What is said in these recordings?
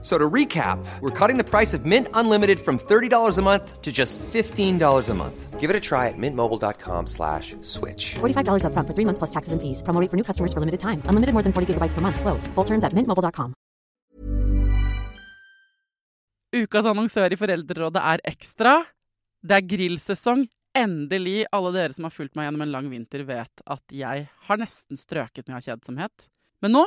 So to recap, we're cutting the price of Mint Unlimited from $30 a month to just $15 a month. Give it a try at mintmobile.com slash switch. $45 up front for three months plus taxes and fees. Promo rate for new customers for limited time. Unlimited more than 40 gigabytes per month. Slows. Full terms at mintmobile.com. Ukas annonsør i Foreldrerådet er Ekstra. Det er grillsesong. Endelig. Alle dere som har fulgt meg gjennom en lang vinter, vet at jeg har nesten strøket med av kjedsomhet. Men nå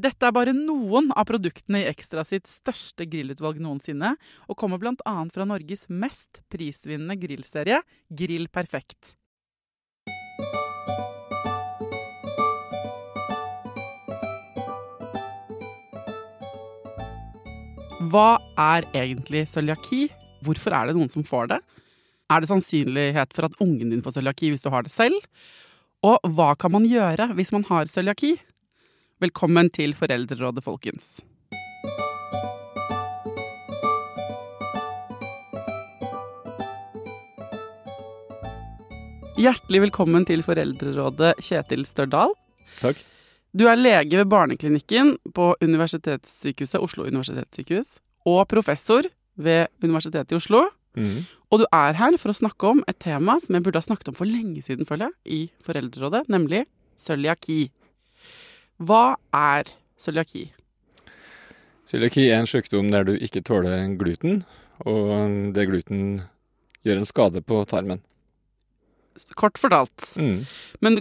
Dette er bare noen av produktene i Ekstra sitt største grillutvalg noensinne, og kommer bl.a. fra Norges mest prisvinnende grillserie, Grill Perfekt. Hva er egentlig cøliaki? Hvorfor er det noen som får det? Er det sannsynlighet for at ungen din får cøliaki hvis du har det selv? Og hva kan man gjøre hvis man har cøliaki? Velkommen til Foreldrerådet, folkens. Hjertelig velkommen til Foreldrerådet, Kjetil Størdal. Takk. Du er lege ved Barneklinikken på Universitetssykehuset, Oslo universitetssykehus, og professor ved Universitetet i Oslo. Mm. Og du er her for å snakke om et tema som jeg burde ha snakket om for lenge siden, føler jeg, i Foreldrerådet, nemlig cøliaki. Hva er cøliaki? Cøliaki er en sykdom der du ikke tåler gluten, og det gluten gjør en skade på tarmen. Kort fortalt. Mm. Men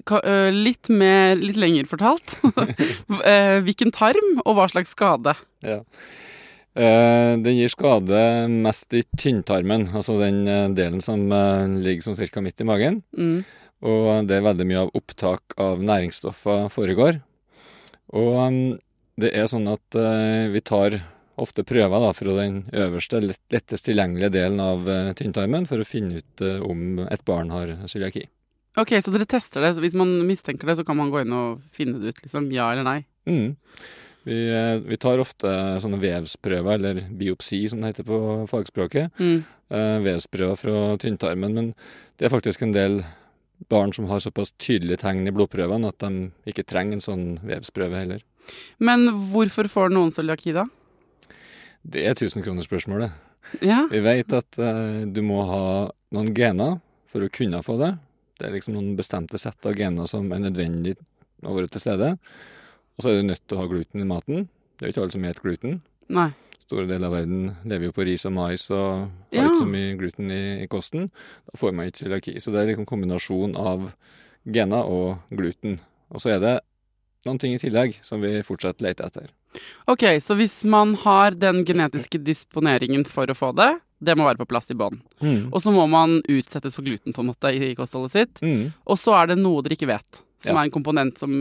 litt mer, litt lenger fortalt. Hvilken tarm, og hva slags skade? Ja. Det gir skade mest i tynntarmen, altså den delen som ligger sånn ca. midt i magen. Mm. Og det er veldig mye av opptak av næringsstoffer foregår. Og mm, det er sånn at eh, vi tar ofte prøver da, fra den øverste, lett, lettest tilgjengelige delen av eh, tynntarmen for å finne ut eh, om et barn har cøliaki. Ok, så dere tester det. Så hvis man mistenker det, så kan man gå inn og finne det ut, liksom. Ja eller nei. Mm. Vi, vi tar ofte sånne vevsprøver, eller biopsi som det heter på fagspråket. Mm. Vevsprøver fra tynntarmen, men det er faktisk en del barn som har såpass tydelige tegn i blodprøvene at de ikke trenger en sånn vevsprøve heller. Men hvorfor får noen cøliaki, da? Det er tusenkronersspørsmålet. Ja. Vi vet at eh, du må ha noen gener for å kunne få det. Det er liksom noen bestemte sett av gener som er nødvendig å være til stede. Og så er du nødt til å ha gluten i maten. Det er jo ikke alle som spiser gluten. Nei. Store deler av verden lever jo på ris og mais og har Ja. ikke så mye gluten i, i kosten. Da får man ikke cøliaki. Så det er liksom en kombinasjon av gener og gluten. Og så er det noen ting i tillegg som vi fortsatt leter etter. Ok, så hvis man har den genetiske disponeringen for å få det, det må være på plass i bånn. Mm. Og så må man utsettes for gluten på en måte i kostholdet sitt. Mm. Og så er det noe dere ikke vet, som Ja. er en komponent som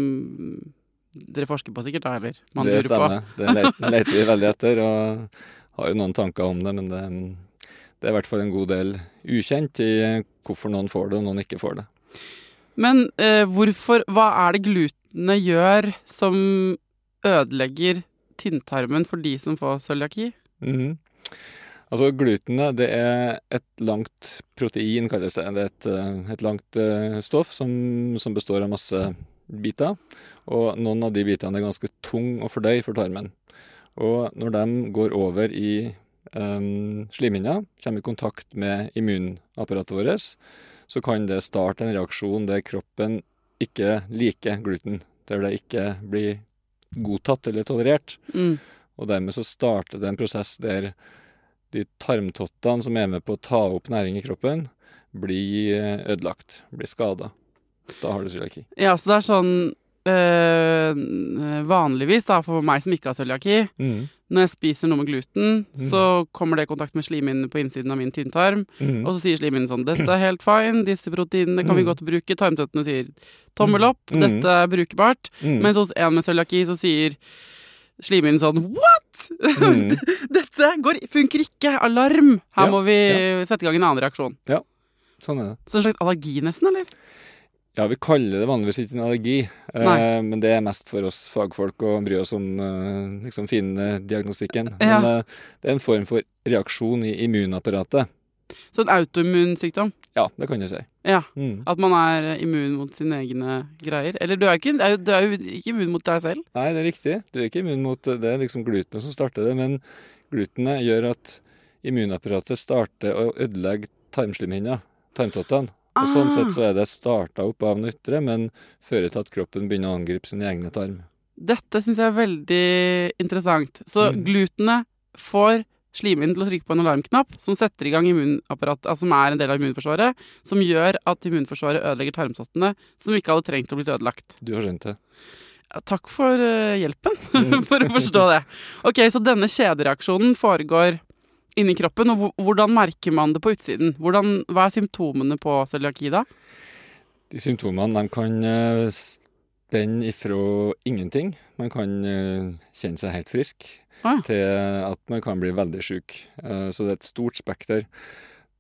dere forsker på sikkert, da, eller man det stemmer. Det leter, leter vi veldig etter, og har jo noen tanker om det. Men det, det er i hvert fall en god del ukjent i hvorfor noen får det, og noen ikke får det. Men eh, hvorfor Hva er det glutenet gjør som ødelegger tynntarmen for de som får cøliaki? Mhm. Altså Glutenet det er et langt protein, kalles det. Det er et, eh, et langt eh, stoff som, som består av masse biter. Og noen av de bitene er ganske tung å fordøye for tarmen. Og når de går over i um, slimhinna, kommer i kontakt med immunapparatet vårt, så kan det starte en reaksjon der kroppen ikke liker gluten. Der det ikke blir godtatt eller tolerert. Mm. Og dermed så starter det en prosess der de tarmtottene som er med på å ta opp næring i kroppen, blir eh, ødelagt, blir skada. Da har du cøliaki. Ja, så det er sånn øh, Vanligvis, da, for meg som ikke har cøliaki, Mm. når jeg spiser noe med gluten, Mm. så kommer det i kontakt med slimhinnene på innsiden av min tynntarm. Mm. Og så sier slimhinnen sånn 'Dette er helt fine, disse proteinene kan vi Mm. godt bruke'. Tarmtøttene sier 'tommel opp, Mm. dette er brukbart'. Mm. Mens hos en med cøliaki så sier slimhinnen sånn 'what?! Dette går, funker ikke! Alarm! Her Ja, må vi sette i gang en annen reaksjon'. Sånn er det. Så en slags allergi, nesten, eller? Ja, vi kaller det vanligvis ikke en allergi, eh, men det er mest for oss fagfolk å bry oss om eh, liksom finne diagnostikken. Ja. Men eh, det er en form for reaksjon i immunapparatet. Så en autoimmunsykdom. Ja, det kan du si. Ja. Mm. At man er eh, immun mot sine egne greier. Eller du er ikke, du er jo ikke immun mot deg selv. Nei, det er riktig. Du er ikke immun mot det. er liksom glutenet som starter det, men glutenet gjør at immunapparatet starter å ødelegge tarmslimhinna, tarmtottene. Og sånn Ah. sett så er det starta opp av noe ytre, men fører til at kroppen begynner å angripe sine egne tarm. Dette syns jeg er veldig interessant. Så Mm. glutenet får slimhinnen til å trykke på en alarmknapp som setter i gang immunapparatet, altså som er en del av immunforsvaret, som gjør at immunforsvaret ødelegger tarmtottene, som ikke hadde trengt å bli ødelagt. Du har skjønt det? Ja, takk for eh, hjelpen, for å forstå det. Ok, så denne kjedereaksjonen foregår inni kroppen, og hvordan merker man det på utsiden? Hvordan, hva er symptomene på cøliaki da? De symptomene de kan eh, spenne ifra ingenting. Man kan eh, kjenne seg helt frisk, Ah, til at man kan bli veldig syk. Eh, Så det er et stort spekter.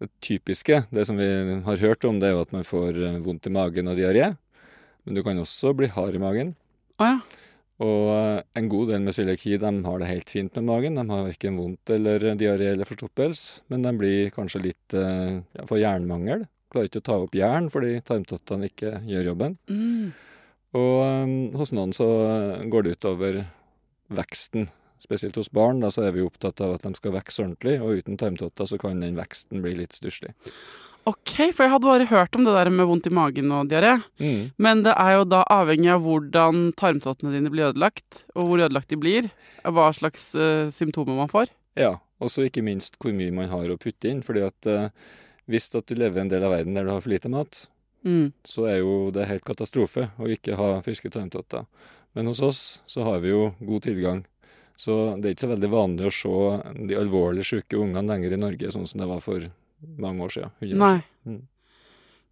Det typiske, det som vi har hørt om, det er jo at man får vondt i magen og diaré. Men du kan også bli hard i magen. Å ja. Og eh, en god del med cøliaki de har det helt fint med magen. De har verken vondt eller diaré eller forstoppelse, men de blir kanskje litt eh, ja, for jernmangel. Klarer ikke å ta opp jern fordi tarmtottene ikke gjør jobben. Mm. Og um, hos noen så går det utover veksten. Spesielt hos barn da, så er vi opptatt av at de skal vokse ordentlig, og uten tarmtotter så kan den veksten bli litt stusslig. Ok, for jeg hadde bare hørt om det der med vondt i magen og diaré. Mm. Men det er jo da avhengig av hvordan tarmtottene dine blir ødelagt, og hvor ødelagt de blir, hva slags uh, symptomer man får. Ja, og så ikke minst hvor mye man har å putte inn. fordi at uh, hvis at du lever i en del av verden der du har for lite mat, Mm. så er jo det helt katastrofe å ikke ha friske tarmtotter. Men hos oss så har vi jo god tilgang. Så det er ikke så veldig vanlig å se de alvorlig syke ungene lenger i Norge, sånn som det var for mange år siden. 100 år Nei. Mm.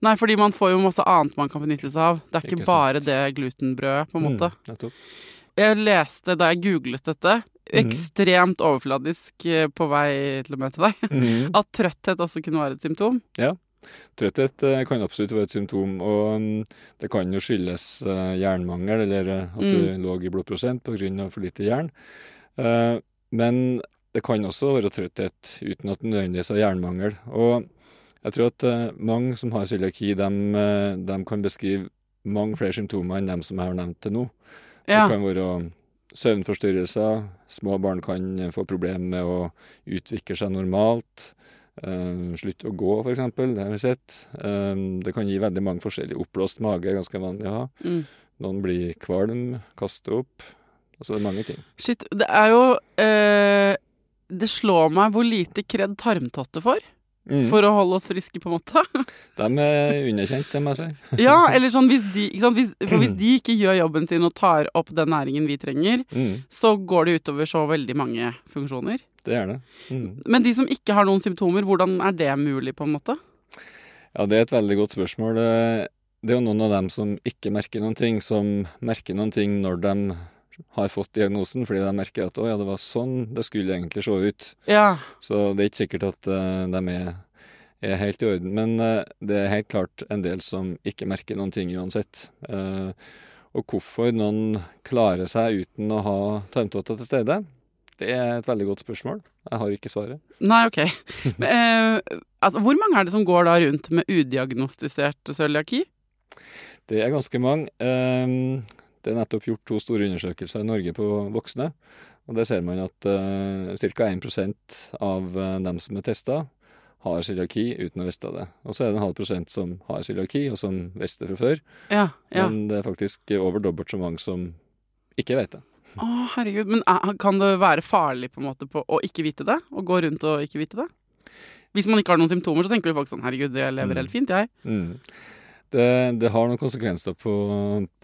Nei, fordi man får jo masse annet man kan benytte seg av. Det er ikke, Ikke bare sant. det glutenbrødet, på en måte. Mm. Jeg leste da jeg googlet dette, Mhm. ekstremt overfladisk eh, på vei til å møte deg, mm. at trøtthet også kunne være et symptom. Ja. Trøtthet eh, kan absolutt være et symptom, og mm, det kan jo skyldes eh, jernmangel, eller at du Mm. lå i blodprosent pga. for lite jern. Eh, men det kan også være trøtthet uten at det nødvendigvis er jernmangel. Og jeg tror at uh, mange som har cøliaki, de, kan beskrive mange flere symptomer enn dem som jeg har nevnt til nå. Ja. Det kan være søvnforstyrrelser. Små barn kan eh, få problemer med å utvikle seg normalt. Uh, slutte å gå, f.eks. Det har vi sett. Uh, det kan gi veldig mange forskjellige. Oppblåst mage er ganske vanlig å ha. Mm. Noen blir kvalm, kaster opp. Altså det er mange ting. Shit, det er jo eh, Det slår meg hvor lite kred tarmtotte får. Mm. For å holde oss friske, på en måte. De er underkjent, det må jeg si. Ja, eller sånn hvis de? Hvis, for hvis de ikke gjør jobben sin og tar opp den næringen vi trenger, Mm. så går det utover så veldig mange funksjoner. Det er det. Mm. Men de som ikke har noen symptomer, hvordan er det mulig, på en måte? Ja, det er et veldig godt spørsmål. Det det er jo noen av dem som ikke merker noen ting, som merker noen ting når de har fått diagnosen, fordi de merker at 'å ja, det var sånn det skulle egentlig se ut'. Ja. Så det er ikke sikkert at uh, de er, er helt i orden. Men uh, det er helt klart en del som ikke merker noen ting uansett. Uh, og hvorfor noen klarer seg uten å ha tarmtotter til stede, det er et veldig godt spørsmål. Jeg har ikke svaret. Nei, ok. Men, altså, hvor mange er det som går da rundt med udiagnostisert cøliaki? Det er ganske mange. Ehm, Det er nettopp gjort to store undersøkelser i Norge på voksne. Og der ser man at uh, ca. 1 av uh, dem som er testa, har cøliaki uten å vite det. Og så er det en halv prosent som har cøliaki, og som visste det fra før. Ja, ja. Men det er faktisk over dobbelt så mange som ikke vet det. Å, herregud. Men er, kan det være farlig på en måte på å ikke vite det? Å gå rundt og ikke vite det? Hvis man ikke har noen symptomer, så tenker jo folk sånn Herregud, jeg lever helt fint, jeg. Mm. Det, det, har noen konsekvenser på,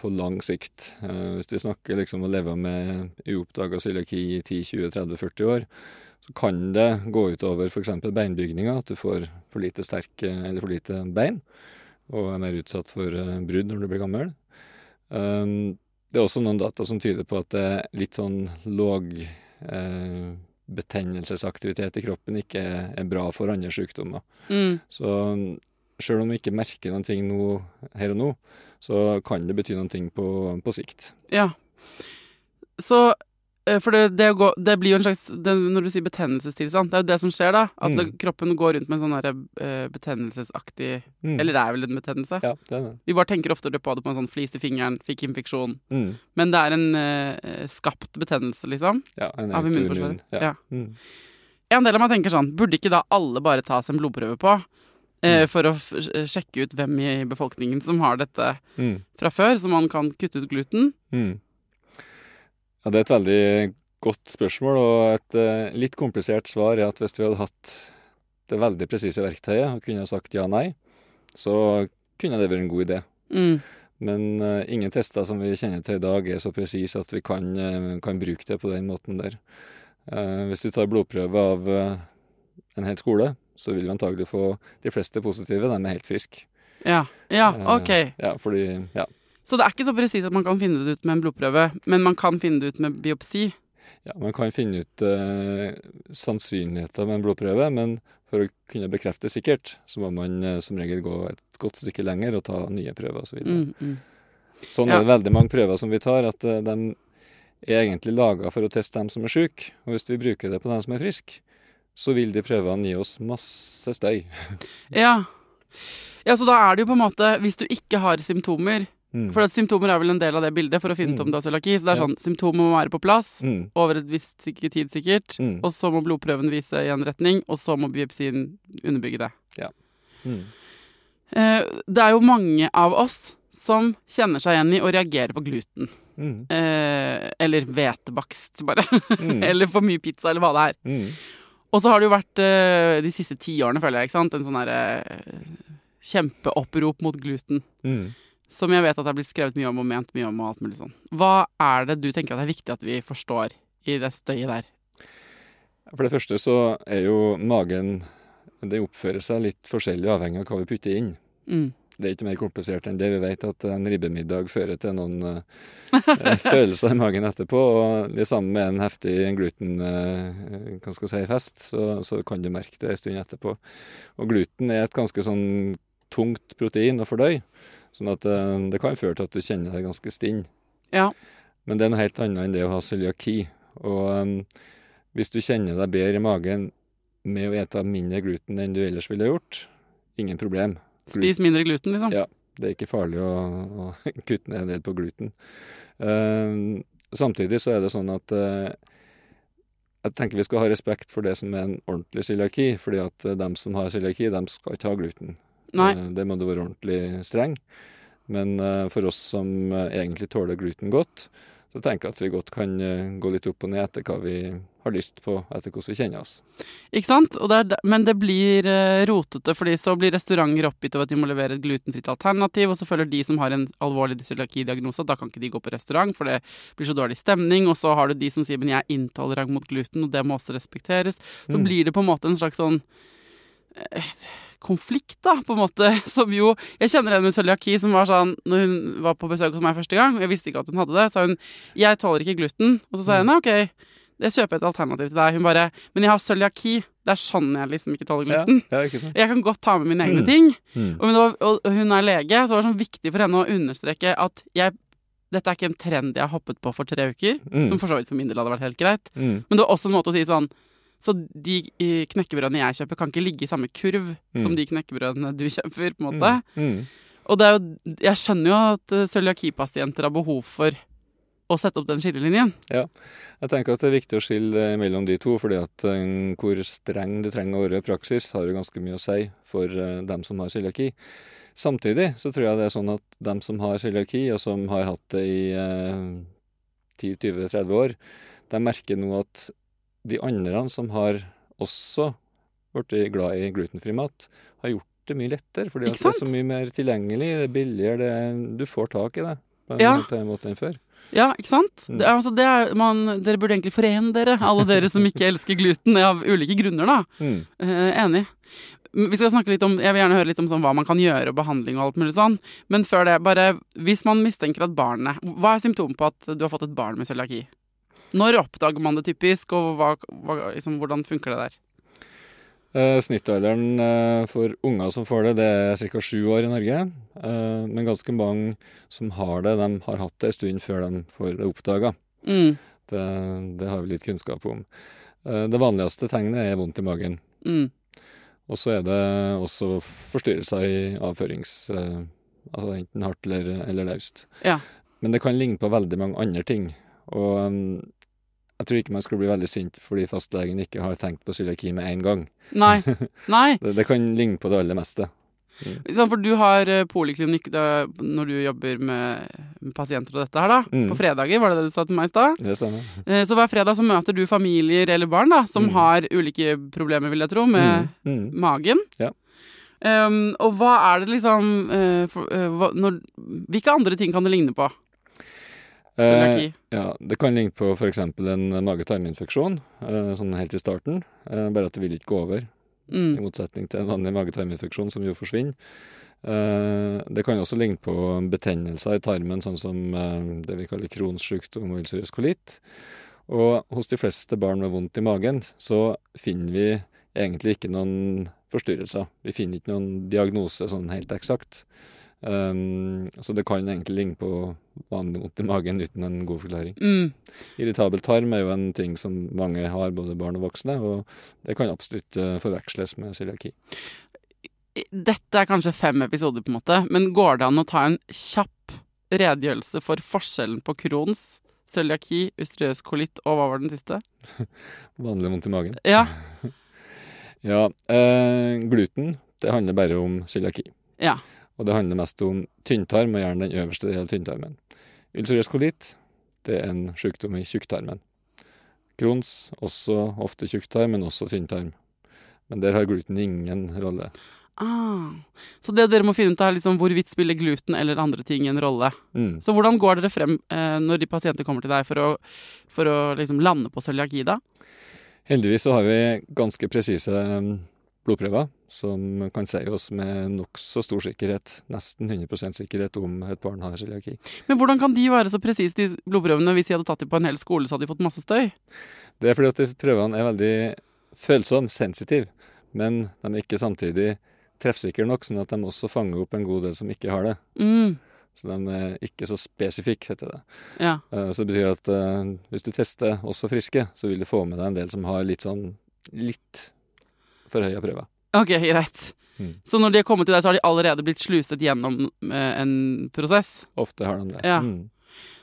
på lang sikt. Eh, hvis vi snakker liksom å leve med uoppdaga cøliaki i 10-20-30-40 år, så kan det gå utover f.eks. beinbygninga, at du får for lite sterke eller for lite bein, og er mer utsatt for uh, brudd når du blir gammel. Eh, det er også noen data som tyder på at det er litt sånn låg eh, betennelsesaktivitet i kroppen ikke er bra for andre sykdommer. Mm. Så sjøl om vi ikke merker noen ting nå, her og nå, så kan det bety noen ting på, på sikt. Ja. Så eh, For det, det, går, det blir jo en slags det, Når du sier betennelsestilstand, det er jo det som skjer da. At Mm. kroppen går rundt med en sånn derre uh, betennelsesaktig Mm. Eller det er vel en betennelse? Ja, det er det. Vi bare tenker ofte på det på en sånn flis i fingeren, fikk infeksjon. Mm. Men det er en uh, skapt betennelse, liksom. Ja, en Av immunforsvaret. Ja. Ja. Mm. En del av meg tenker sånn, burde ikke da alle bare tas en blodprøve på? Eh, Mm. for å f sjekke ut hvem i befolkningen som har dette Mm. fra før, så man kan kutte ut gluten? Mm. Ja, det er et veldig godt spørsmål, og et eh, litt komplisert svar er at hvis vi hadde hatt det veldig presise verktøyet og kunne sagt ja-nei, så kunne det vært en god idé. Mm. Men eh, ingen tester som vi kjenner til i dag er så presise at vi kan, eh, kan bruke det på den måten der. Eh, hvis du tar blodprøve av eh, en hel skole, så vil vi antagelig få de fleste positive. De er helt friske. Ja. ja, Eh, ok. Ja, fordi Ja. Så det er ikke så presist at man kan finne det ut med en blodprøve, men man kan finne det ut med biopsi? Ja, Man kan finne ut eh, sannsynligheter med en blodprøve, men for å kunne bekrefte sikkert, så må man eh, som regel gå et godt stykke lenger og ta nye prøver osv. Mm, mm. Sånn Ja. er det veldig mange prøver som vi tar, at eh, de er egentlig laga for å teste dem som er syke. Og hvis vi bruker det på dem som er friske, så vil de prøvene gi oss masse støy. Ja. ja, så da er det jo på en måte, hvis du ikke har symptomer Mm. For symptomer er vel en del av det bildet for å finne ut Mm. om du har cøliaki. Så det er Ja. sånn, symptomer må være på plass Mm. over et visst tid sikkert. Mm. Og så må blodprøven vise i en retning, og så må biopsien underbygge det. Mm. Eh, det er jo mange av oss som kjenner seg igjen i å reagere på gluten. Mm. Eh, eller hvetebakst, bare. Mm. eller for mye pizza, eller hva det er. Mm. Og så har det jo vært eh, de siste ti årene, føler jeg, ikke sant? en sånn derre eh, kjempeopprop mot gluten. Mm. Som jeg vet at det er blitt skrevet mye om og ment mye om og alt mulig sånn. Hva er det du tenker at det er viktig at vi forstår i det støyet der? For det første så er jo magen Det oppfører seg litt forskjellig avhengig av hva vi putter inn. Mm. Det er ikke mer komplisert enn det. Vi vet at en ribbemiddag fører til noen eh, følelser i magen etterpå. Og det samme med en heftig gluten eh, hva skal si, fest, så, så kan du merke det en stund etterpå. Og gluten er et ganske sånn tungt protein å fordøye, sånn at eh, det kan føre til at du kjenner deg ganske stinn. Ja. Men det er noe helt annet enn det å ha cøliaki. Og um, hvis du kjenner deg bedre i magen med å ete mindre gluten enn du ellers ville gjort, ingen problem. Spis mindre gluten, liksom. Ja. Det er ikke farlig å, å kutte ned en del på gluten. Um, samtidig så er det sånn at uh, jeg tenker vi skal ha respekt for det som er en ordentlig cøliaki, fordi at uh, dem som har cøliaki, dem skal ikke ha gluten. Uh, det må du være ordentlig streng. Men uh, for oss som uh, egentlig tåler gluten godt, så tenker jeg at vi godt kan uh, gå litt opp og ned etter hva vi har lyst på, etter hvordan vi kjenner oss. Ikke sant? Det men det blir eh, rotete, fordi så blir restauranter oppgitt over at de må levere et glutenfritt alternativ, og så føler de som har en alvorlig cøliaki-diagnose, at da kan ikke de gå på restaurant, for det blir så dårlig stemning, og så har du de som sier men jeg er intolerant mot gluten, og det må også respekteres. Så Mm. blir det på en måte en slags sånn eh, konflikt, da, på en måte, som jo Jeg kjenner en med cøliaki som var sånn Når hun var på besøk hos meg første gang, og jeg visste ikke at hun hadde det, sa hun 'Jeg tåler ikke gluten'. Og så sa jeg 'Nei, ok, jeg kjøper et alternativ til deg'. Hun bare 'Men jeg har cøliaki'. Det er sånn jeg liksom ikke tåler gluten. Ja, ikke sånn. Jeg kan godt ta med mine egne Mm. ting. Mm. Og hun, var, og hun er lege, så var det sånn viktig for henne å understreke at jeg dette er ikke en trend jeg har hoppet på for tre uker, Mm. som for så vidt for min del hadde vært helt greit. Mm. Men det var også en måte å si sånn Så de eh, knekkebrødene jeg kjøper, kan ikke ligge i samme kurv som Mm. de knekkebrødene du kjøper, på en måte. Mm. Mm. Og det er jo Jeg skjønner jo at eh, cøliakipasienter har behov for å sette opp den skillelinjen. Jeg tenker at det er viktig å skille eh, mellom de to, fordi at hvor streng du trenger å være i praksis, har jo ganske mye å si for dem som har cøliaki. Samtidig så tror jeg det er sånn at dem som har cøliaki, og som har hatt det i eh, 10-20-30 år, de merker nå at de andre som har også blitt glad i glutenfri mat, har gjort det mye lettere, fordi det er så mye mer tilgjengelig, det er billigere, det er, du får tak i det på en Ja. måte enn før. Ja, ikke sant? Mm. Det, altså, det er, man, dere burde egentlig forene dere, alle dere som ikke elsker gluten, av ulike grunner, da. Mm. Eh, enig. Vi skal snakke litt om, Jeg vil gjerne høre litt om sånn, hva man kan gjøre, og behandling og alt mulig sånn. Men før det, bare hvis man mistenker at barnet Hva er symptomet på at du har fått et barn med cøliaki? Når oppdager man det typisk, og hva, hva, liksom, hvordan funker det der? Eh, Snittalderen eh, for unger som får det, det er ca. sju år i Norge. Eh, Men ganske mange som har det, de har hatt det en stund før de får det oppdaga. Mm, Det, det har vi litt kunnskap om. Eh, Det vanligste tegnet er vondt i magen. mm, Og så er det også forstyrrelser i avførings... Altså enten hardt eller, eller løst. Ja. Men det kan ligne på veldig mange andre ting. Og um, jeg tror ikke man skal bli veldig sint fordi fastlegen ikke har tenkt på cøliaki med en gang. Nei. Nei. Det, det kan ligne på det aller meste. Mm. for du har eh, poliklinikk når du jobber med, med pasienter og dette her, da. Mm. På fredager, var det det du sa til meg i stad? Det stemmer. Eh, Så hver fredag så møter du familier eller barn da, som Mm. har ulike problemer, vil jeg tro, med Mm, mm. magen. Ja. Um, og hva er det liksom uh, for, uh, hva, når, Hvilke andre ting kan det ligne på? Cøliaki. Eh, ja, det kan ligne på f.eks. en mage-tarminfeksjon, eh, sånn helt i starten. Eh, bare at det vil ikke gå over, i Mm. motsetning til en vanlig mage-tarminfeksjon som jo forsvinner. Eh, det kan også ligne på betennelser i tarmen, sånn som eh, det vi kaller Crohns sykdom og ulcerøs kolitt. Og hos de fleste barn med vondt i magen så finner vi egentlig ikke noen forstyrrelser. Vi finner ikke noen diagnose sånn helt eksakt. Um, så det kan egentlig ligne på vanlig vondt i magen uten en god forklaring. Mm. Irritabel tarm er jo en ting som mange har, både barn og voksne, og det kan absolutt eh, forveksles med cøliaki. Dette er kanskje fem episoder, på en måte, men går det an å ta en kjapp redegjørelse for forskjellen på Crohns, cøliaki, ulcerøs kolitt og hva var den siste? Vanlig vondt i magen. Ja. Ja, eh, gluten, det handler bare om cøliaki. Ja. Og det handler mest om tynntarm, og gjerne den øverste delen av tynntarmen. Ulcerøs kolitt, det er en sykdom i tjukktarmen. Crohns, også ofte tjukktarm, men også tynntarm. Men der har gluten ingen rolle. Ah. Så det dere må finne ut er liksom hvorvidt spiller gluten eller andre ting en rolle. Mm. Så hvordan går dere frem eh, når de pasienter kommer til deg for å, for å liksom lande på cøliaki, da? Heldigvis så har vi ganske presise um, blodprøver som kan si oss med nokså stor sikkerhet, nesten 100% sikkerhet, om et barn har cøliaki. Men hvordan kan de være så presise, de blodprøvene? Hvis de hadde tatt dem på en hel skole, så hadde de fått masse støy. Det er fordi at de prøvene er veldig følsomme, sensitive, men de er ikke samtidig treffsikre nok, sånn at de også fanger opp en god del som ikke har det. Mm. Så de er ikke så spesifikke, heter det. Ja. Eh, Så det betyr at eh, hvis du tester også friske, så vil du få med deg en del som har litt sånn litt forhøya prøver. Ok, greit. Mm. Så når de har kommet til deg, så har de allerede blitt sluset gjennom eh, en prosess? Ofte har de det. Ja. Mm.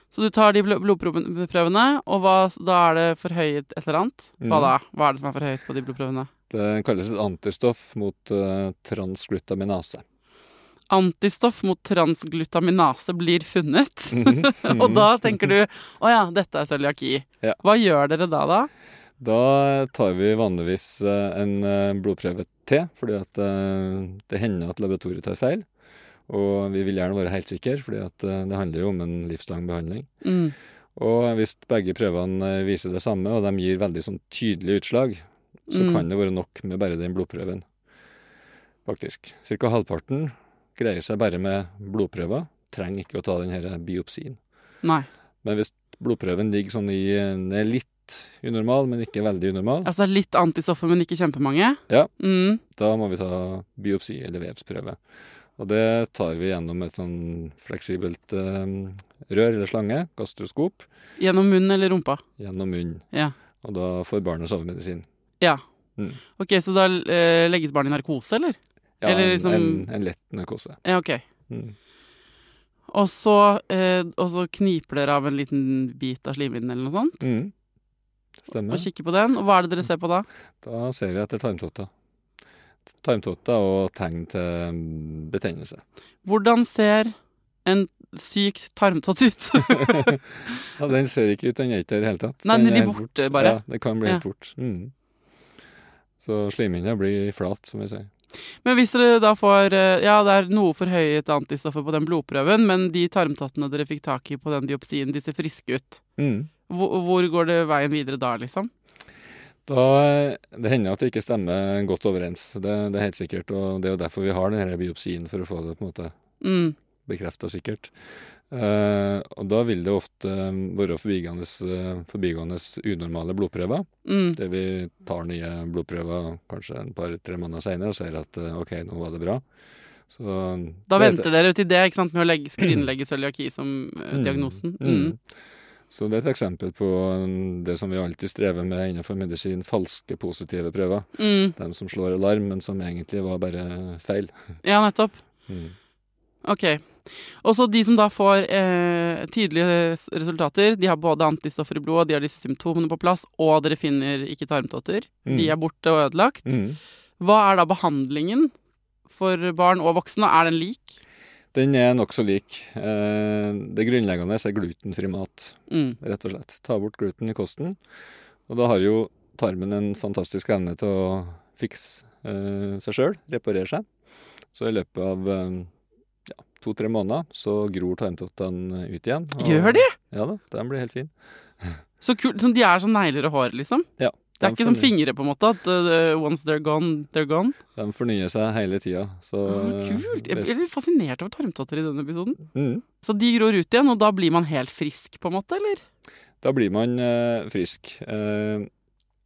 Så du tar de bl- blodprøvene, og hva, da er det forhøyet et eller annet? Hva Mm. da? Hva er det som er forhøyet på de blodprøvene? Det kalles et antistoff mot uh, transglutaminase. Antistoff mot transglutaminase blir funnet. Mhm, og da tenker du å ja, dette er cøliaki. Ja. Hva gjør dere da, da? Da tar vi vanligvis eh, en eh, blodprøve til, fordi at eh, det hender at laboratoriet tar feil. Og vi vil gjerne være helt sikre, fordi at det handler jo om en livslang behandling. Mm. Og hvis begge prøvene viser det samme, og de gir veldig sånn tydelige utslag, så Mm. kan det være nok med bare den blodprøven. Faktisk. Cirka halvparten greier seg bare med blodprøver. Trenger ikke å ta denne biopsien. Nei. Men hvis blodprøven ligger sånn i er litt unormal, men ikke veldig unormal, Altså litt antistoffer, men ikke kjempemange? Ja. Mm. da må vi ta biopsi eller vevsprøve. Og det tar vi gjennom et sånn fleksibelt eh, rør eller slange, gastroskop, Gjennom munnen eller rumpa? gjennom munnen. Ja. Og da får barnet sovemedisin. Ja. Mm. Ok, så da eh, legges barnet i narkose, eller? Ja, Eller en- liksom- en, en lett narkose. Ja, ok. Mm. Og så, eh, og så kniper dere av en liten bit av slimhinnen eller noe sånt. Mm. Stemmer. Og kikker på den. Og hva er det dere ser på da? Da ser vi etter tarmtotter. Tarmtotter og tegn til mm, betennelse. Hvordan ser en syk tarmtott ut? Ja, Den ser ikke ut, den er ikke der i det hele tatt. Nei, den er blir borte bort. bare. Ja, det kan bli helt Ja. bort. Mm. Så slimhinna blir flat, som vi sier. Men hvis dere da får eh, Ja, det er noe forhøyet antistoffer på den blodprøven, men de tarmtottene dere fikk tak i på den biopsien, de ser friske ut. Mm. Hvor, hvor går det veien videre da, liksom? Da, det hender at det ikke stemmer godt overens, det, det er helt sikkert. Og det er jo derfor vi har denne biopsien, for å få det på en måte Mm. bekrefta sikkert. Eh, og da vil det ofte være forbigående, eh, forbigående unormale blodprøver. Mm. Det vi tar nye blodprøver kanskje en par-tre måneder seinere og ser at eh, OK, nå var det bra. Så Da det- venter dere til det, ikke sant, med å legge, skrinlegge cøliaki som eh, Mm. diagnosen. Mm. Så det er et eksempel på mm, det som vi alltid strever med innenfor medisin, falske positive prøver. Mm. De som slår alarm, men som egentlig var bare feil. Ja, nettopp. Mm. Ok. Og så de som da får eh, tydelige resultater, de har både antistoffer i blodet, de har disse symptomene på plass, og dere finner ikke tarmtotter. Mm. De er borte og ødelagt. Mm. Hva er da behandlingen for barn og voksne? Er den lik? Den er nokså lik. Eh, det grunnleggende er glutenfri mat, Mm. rett og slett. Ta bort gluten i kosten. Og da har jo tarmen en fantastisk evne til å fikse eh, seg sjøl, reparere seg. Så i løpet av eh, ja, to-tre måneder så gror tarmtottene ut igjen. og- Gjør de? Ja da, den blir helt fin. Så kult, Så de er som negler og hår, liksom? Ja. Det er ikke som fingre, på en måte, at uh, once they're gone, they're gone? De fornyer seg hele tida. Så kult! Jeg blir fascinert over tarmtotter i denne episoden. mm. Så de gror ut igjen, og da blir man helt frisk, på en måte, eller? Da blir man uh, frisk. Uh,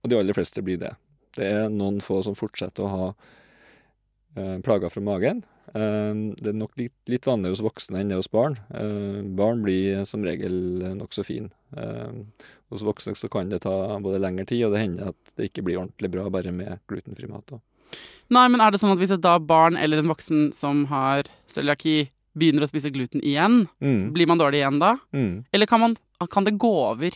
og de aller fleste blir det. Det er noen få som fortsetter å ha plager fra magen. Eh, det er nok litt, litt vanligere hos voksne enn det hos barn. Eh, barn blir som regel nokså fin. Eh, hos voksne så kan det ta både lengre tid, og det hender at det ikke blir ordentlig bra bare med glutenfri mat. Nei, men er det sånn at hvis et da barn eller en voksen som har cøliaki, begynner å spise gluten igjen, Mm. blir man dårlig igjen da? Mm. Eller kan, man, kan det gå over?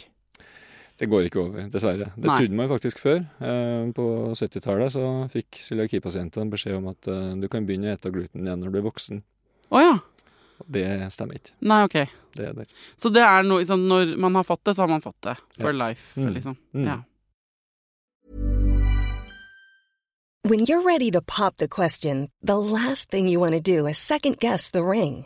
Det går ikke over, dessverre. Det Nei. trodde man jo faktisk før. Eh, på 70-tallet så fikk cøliakipasientene beskjed om at eh, du kan begynne å ete gluten igjen når du er voksen. Oh, ja. Det stemmer ikke. Nei, ok. Det er der. Så det er noe liksom, når man har fått det, så har man fått det. For Ja. life, Mm. liksom. Mm. Ja. When you're ready to pop the question, the last thing you want to do is second guess the ring.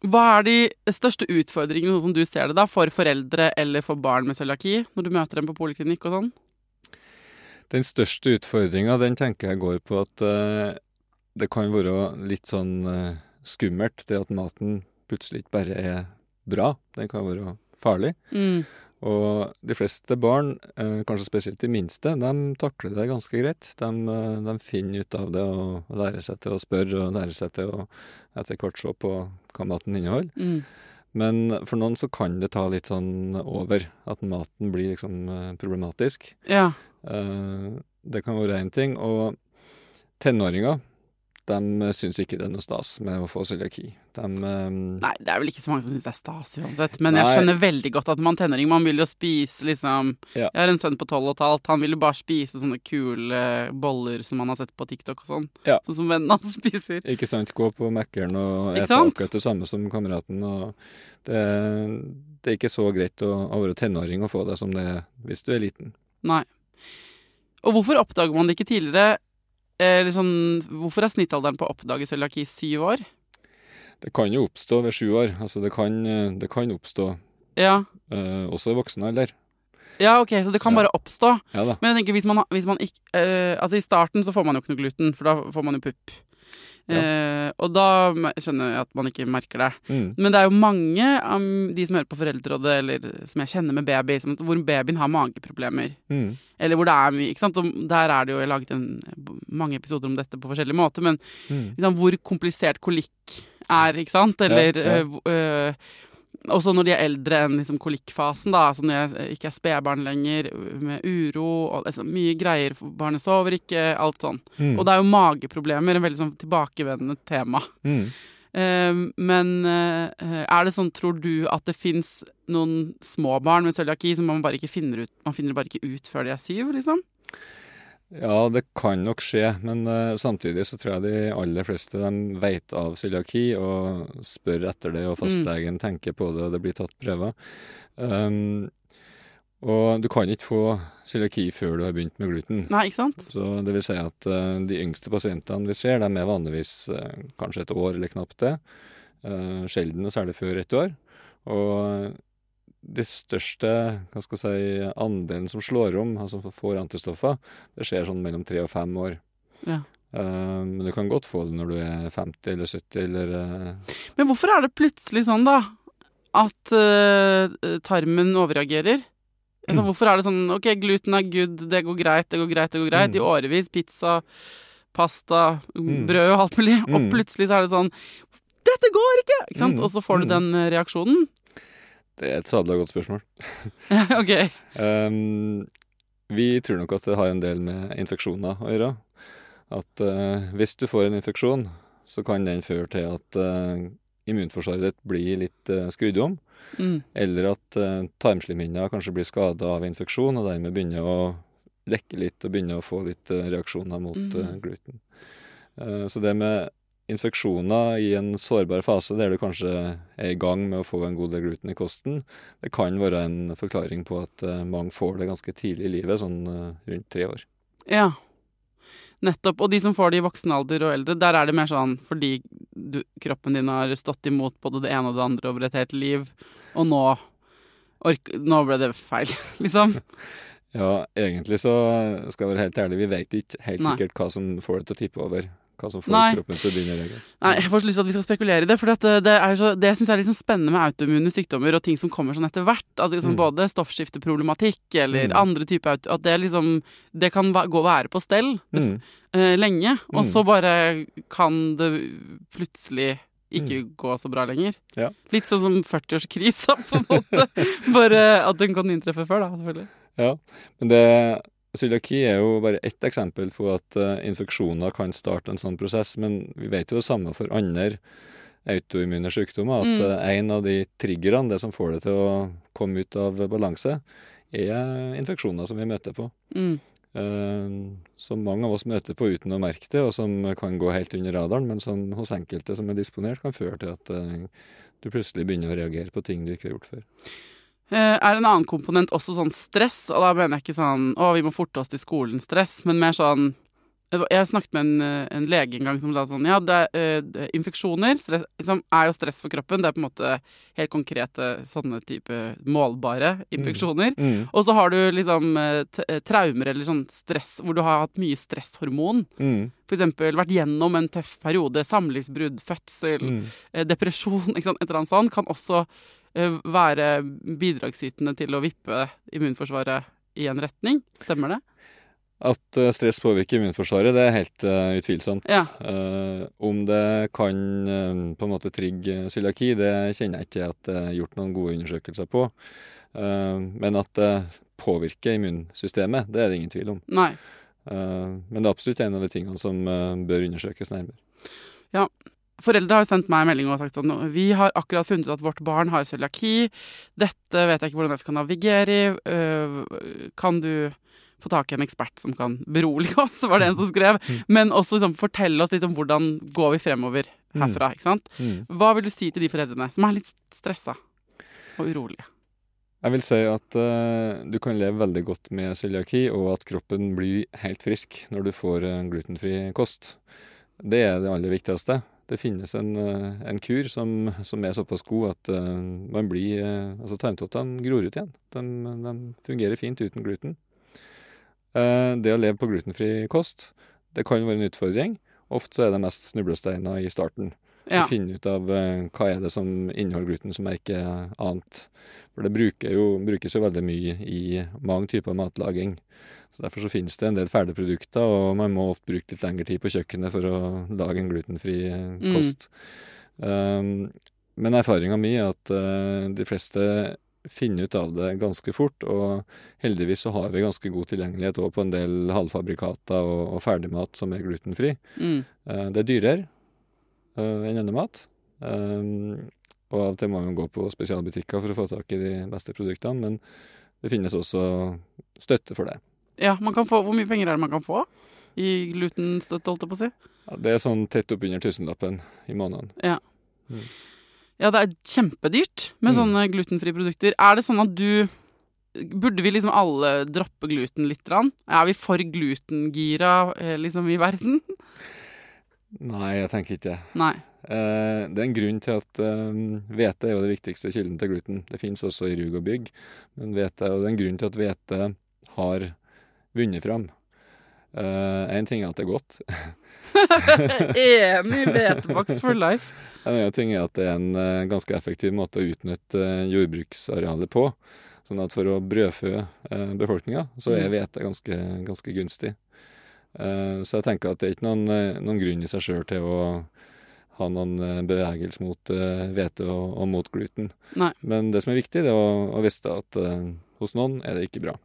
Hva er de største utfordringene, sånn som du ser det, da, for foreldre eller for barn med cøliaki, når du møter dem på poliklinikk og sånn? Den største utfordringa, den tenker jeg går på at uh, det kan være litt sånn uh, skummelt, det at maten plutselig ikke bare er bra. Den kan være farlig. Mm. Og de fleste barn, eh, kanskje spesielt de minste, de takler det ganske greit. De, eh, de finner ut av det og, lærer seg til å spørre og lærer seg til å etter hvert se på hva maten inneholder. Mm. Men for noen så kan det ta litt sånn over, at maten blir liksom eh, problematisk. Ja. Det kan være én ting. Og tenåringer, de syns ikke det er noe stas med å få cøliaki. De um... Nei, det er vel ikke så mange som syns det er stas uansett. Men jeg skjønner veldig godt at man tenåring, man vil jo spise liksom Ja. Jeg har en sønn på tolv og et halvt, han vil jo bare spise sånne kule boller som han har sett på TikTok og sånn. Ja. Sånn som vennene hans spiser. Ikke sant? Gå på Mækkern og ete akkurat det samme som kameraten. Og det, det er ikke så greit å, å være tenåring og få det som det er hvis du er liten. Nei. Og hvorfor oppdager man det ikke tidligere? Eller sånn, hvorfor er snittalderen på å oppdage cøliaki syv år? Det kan jo oppstå ved sju år. Altså det kan, eh, det kan oppstå Ja. eh, også i voksen alder. ja, ok, så det kan Ja. bare oppstå. Ja. Men jeg tenker, hvis man, hvis man ikke eh, Altså, i starten så får man jo ikke noe gluten, for da får man jo pupp. Eh, og da skjønner jeg at man ikke merker det. Mm. Men det er jo mange av de som hører på Foreldrerådet, eller som jeg kjenner med baby, som, hvor babyen har mageproblemer. Mm. Eller hvor det er mye, ikke sant. Og der er det jo, jeg har laget en, mange episoder om dette på forskjellige måter, men Mm. liksom, hvor komplisert kolikk er, ikke sant. Eller Ja, ja. hvor- eh, også når de er eldre enn liksom kolikkfasen, da, altså når jeg ikke er spedbarn lenger, med uro og altså, mye greier, barnet sover ikke, alt sånn. Mm. Og det er jo mageproblemer, en veldig sånn tilbakevendende tema. Mm. Uh, men uh, er det sånn, tror du, at det fins noen små barn med cøliaki som man bare ikke finner ut Man finner bare ikke ut før de er syv, liksom? Ja, det kan nok skje, men uh, samtidig så tror jeg de aller fleste de vet av cøliaki og spør etter det, og fastlegen tenker på det, og det blir tatt prøver. Um, og du kan ikke få cøliaki før du har begynt med gluten. Nei, ikke sant? Så det vil si at uh, de yngste pasientene vi ser, de er vanligvis uh, kanskje et år eller knapt det. Sjelden og særlig før et år. Og det største hva skal si, andelen som slår om, altså får antistoffer, det skjer sånn mellom tre og fem år. Ja. Uh, men du kan godt få det når du er 50 eller 70 eller uh... Men hvorfor er det plutselig sånn, da, at uh, tarmen overreagerer? Altså, hvorfor er det sånn OK, gluten er good, det går greit, det går greit, det går greit. Mm. I årevis. Pizza, pasta, Mm. brød og alt mulig. Og Mm. plutselig så er det sånn Dette går ikke! ikke sant? Mm. Og så får du Mm. den reaksjonen. Det er et sabla godt spørsmål. OK. Um, vi tror nok at det har en del med infeksjoner å gjøre. At uh, hvis du får en infeksjon, så kan den føre til at uh, immunforsvaret ditt blir litt uh, skrudd om. Mm. Eller at uh, tarmslimhinna kanskje blir skada av infeksjon, og dermed begynner å lekke litt og begynner å få litt uh, reaksjoner mot Mhm. gluten. Så det med infeksjoner i en sårbar fase der du kanskje er i gang med å få en god del gluten i kosten, det kan være en forklaring på at eh, mange får det ganske tidlig i livet, sånn eh, rundt tre år. Ja. Nettopp. Og de som får det i voksen alder og eldre, der er det mer sånn fordi du, kroppen din har stått imot både det ene og det andre over et helt liv, og nå ork, Nå ble det feil, liksom. Ja, egentlig så skal jeg være helt ærlig, vi vet ikke helt Nei. sikkert hva som får det til å tippe over. Hva som får Nei. kroppen til å begynne å reagere. Nei, jeg får så lyst til at vi skal spekulere i det. For det, det, så, det syns jeg er litt sånn spennende med autoimmune sykdommer og ting som kommer sånn etter hvert. At liksom Mm. Både stoffskifteproblematikk eller Mm. andre typer. At det liksom Det kan gå og være på stell Mm. uh, lenge, og Mm. så bare kan det plutselig ikke gå så bra lenger. Ja. Litt sånn som 40-årskrisa, på en måte. Bare at den kan inntreffe før, da, selvfølgelig. Ja, men det Cøliaki er jo bare ett eksempel på at eh, infeksjoner kan starte en sånn prosess, men vi vet jo det samme for andre autoimmune sykdommer, at Mm. eh, en av de triggerne, det som får det til å komme ut av balanse, er infeksjoner som vi møter på. Mm. Eh, som mange av oss møter på uten å merke det, og som kan gå helt under radaren, men som hos enkelte som er disponert, kan føre til at du plutselig begynner å reagere på ting du ikke har gjort før. Eh, er en annen komponent også sånn stress, og da mener jeg ikke sånn å, vi må forte oss til skolen-stress, men mer sånn Jeg snakket med en, eh, en lege en gang som sa sånn Ja, det er, eh, det er infeksjoner stress, liksom, er jo stress for kroppen. Det er på en måte helt konkrete sånne type målbare infeksjoner. Mm. Og så har du liksom traumer eller sånn stress hvor du har hatt mye stresshormon. Mm. Eksempel vært gjennom en tøff periode, samlivsbrudd, fødsel, Mm. depresjon, et eller annet sånt, kan også være bidragsytende til å vippe immunforsvaret i en retning. Stemmer det? At eh, stress påvirker immunforsvaret, det er helt uh, utvilsomt. Ja. Uh, om det kan uh, på en måte trigge cøliaki, det kjenner jeg ikke at det er gjort noen gode undersøkelser på. Eh, men at det påvirker immunsystemet, det er det ingen tvil om. Nei. Eh, men det er absolutt en av de tingene som eh, bør undersøkes nærmere. Foreldre har jo sendt meg en melding og sagt sånn Vi har akkurat funnet ut at vårt barn har cøliaki. Dette vet jeg ikke hvordan jeg skal navigere i. Øh, Kan du få tak i en ekspert som kan berolige oss, var det en som skrev. Men også liksom, fortelle oss litt om hvordan går vi fremover herfra. ikke sant? Mm. Hva vil du si til de foreldrene som er litt stressa og urolige? Jeg vil si at uh, du kan leve veldig godt med cøliaki, og at kroppen blir helt frisk når du får en glutenfri kost. Det er det aller viktigste. Det finnes en, eh, en kur som, som er såpass god at eh, man blir eh, Altså tarmtottene gror ut igjen. De, de fungerer fint uten gluten. Det å leve på glutenfri kost, det kan være en utfordring. Ofte så er det mest snublesteiner i starten. Ja. Å finne ut av uh, hva er det som inneholder gluten som jeg ikke ante. For det bruker jo, brukes jo veldig mye i mange typer matlaging. Så Derfor så finnes det en del ferdige produkter, og man må ofte bruke litt lengre tid på kjøkkenet for å lage en glutenfri kost. Mm. kost. Um, men erfaringa mi er at uh, de fleste finner ut av det ganske fort, og heldigvis så har vi ganske god tilgjengelighet òg på en del halvfabrikater og, og ferdigmat som er glutenfri. Mm. Eh, Det er dyrere eh, enn annen mat. Um, og av og til må man gå på spesialbutikker for å få tak i de beste produktene, men det finnes også støtte for det. ja, man kan få, Hvor mye penger er det man kan få i glutenstøtte, holdt jeg på å si? Ja, Det er sånn tett oppunder tusenlappen i måneden. Ja. Ja, det er kjempedyrt med Mm. sånne glutenfrie produkter. Er det sånn at du Burde vi liksom alle droppe gluten litt? Grann? Er vi for glutengira eh, liksom i verden? Nei, jeg tenker ikke det. Eh, det er en grunn til at eh, er jo det viktigste kilden til gluten. Det finnes også i rug og bygg, men vete, og det er en grunn til at hvete har vunnet fram. Én ting er at det er godt. Enig! Hveteboks for life. En annen ting er at det er en eh, ganske effektiv måte å utnytte eh, jordbruksarealet på. Sånn at for å brødfø befolkninga, så er Mm. hvete ganske, ganske gunstig. Eh, så jeg tenker at det er ikke noen, eh, noen grunn i seg sjøl til å ha noen eh, bevegelse mot hvete og, og mot gluten. Nei. Men det som er viktig, det er å, å vite at hos noen er det ikke bra.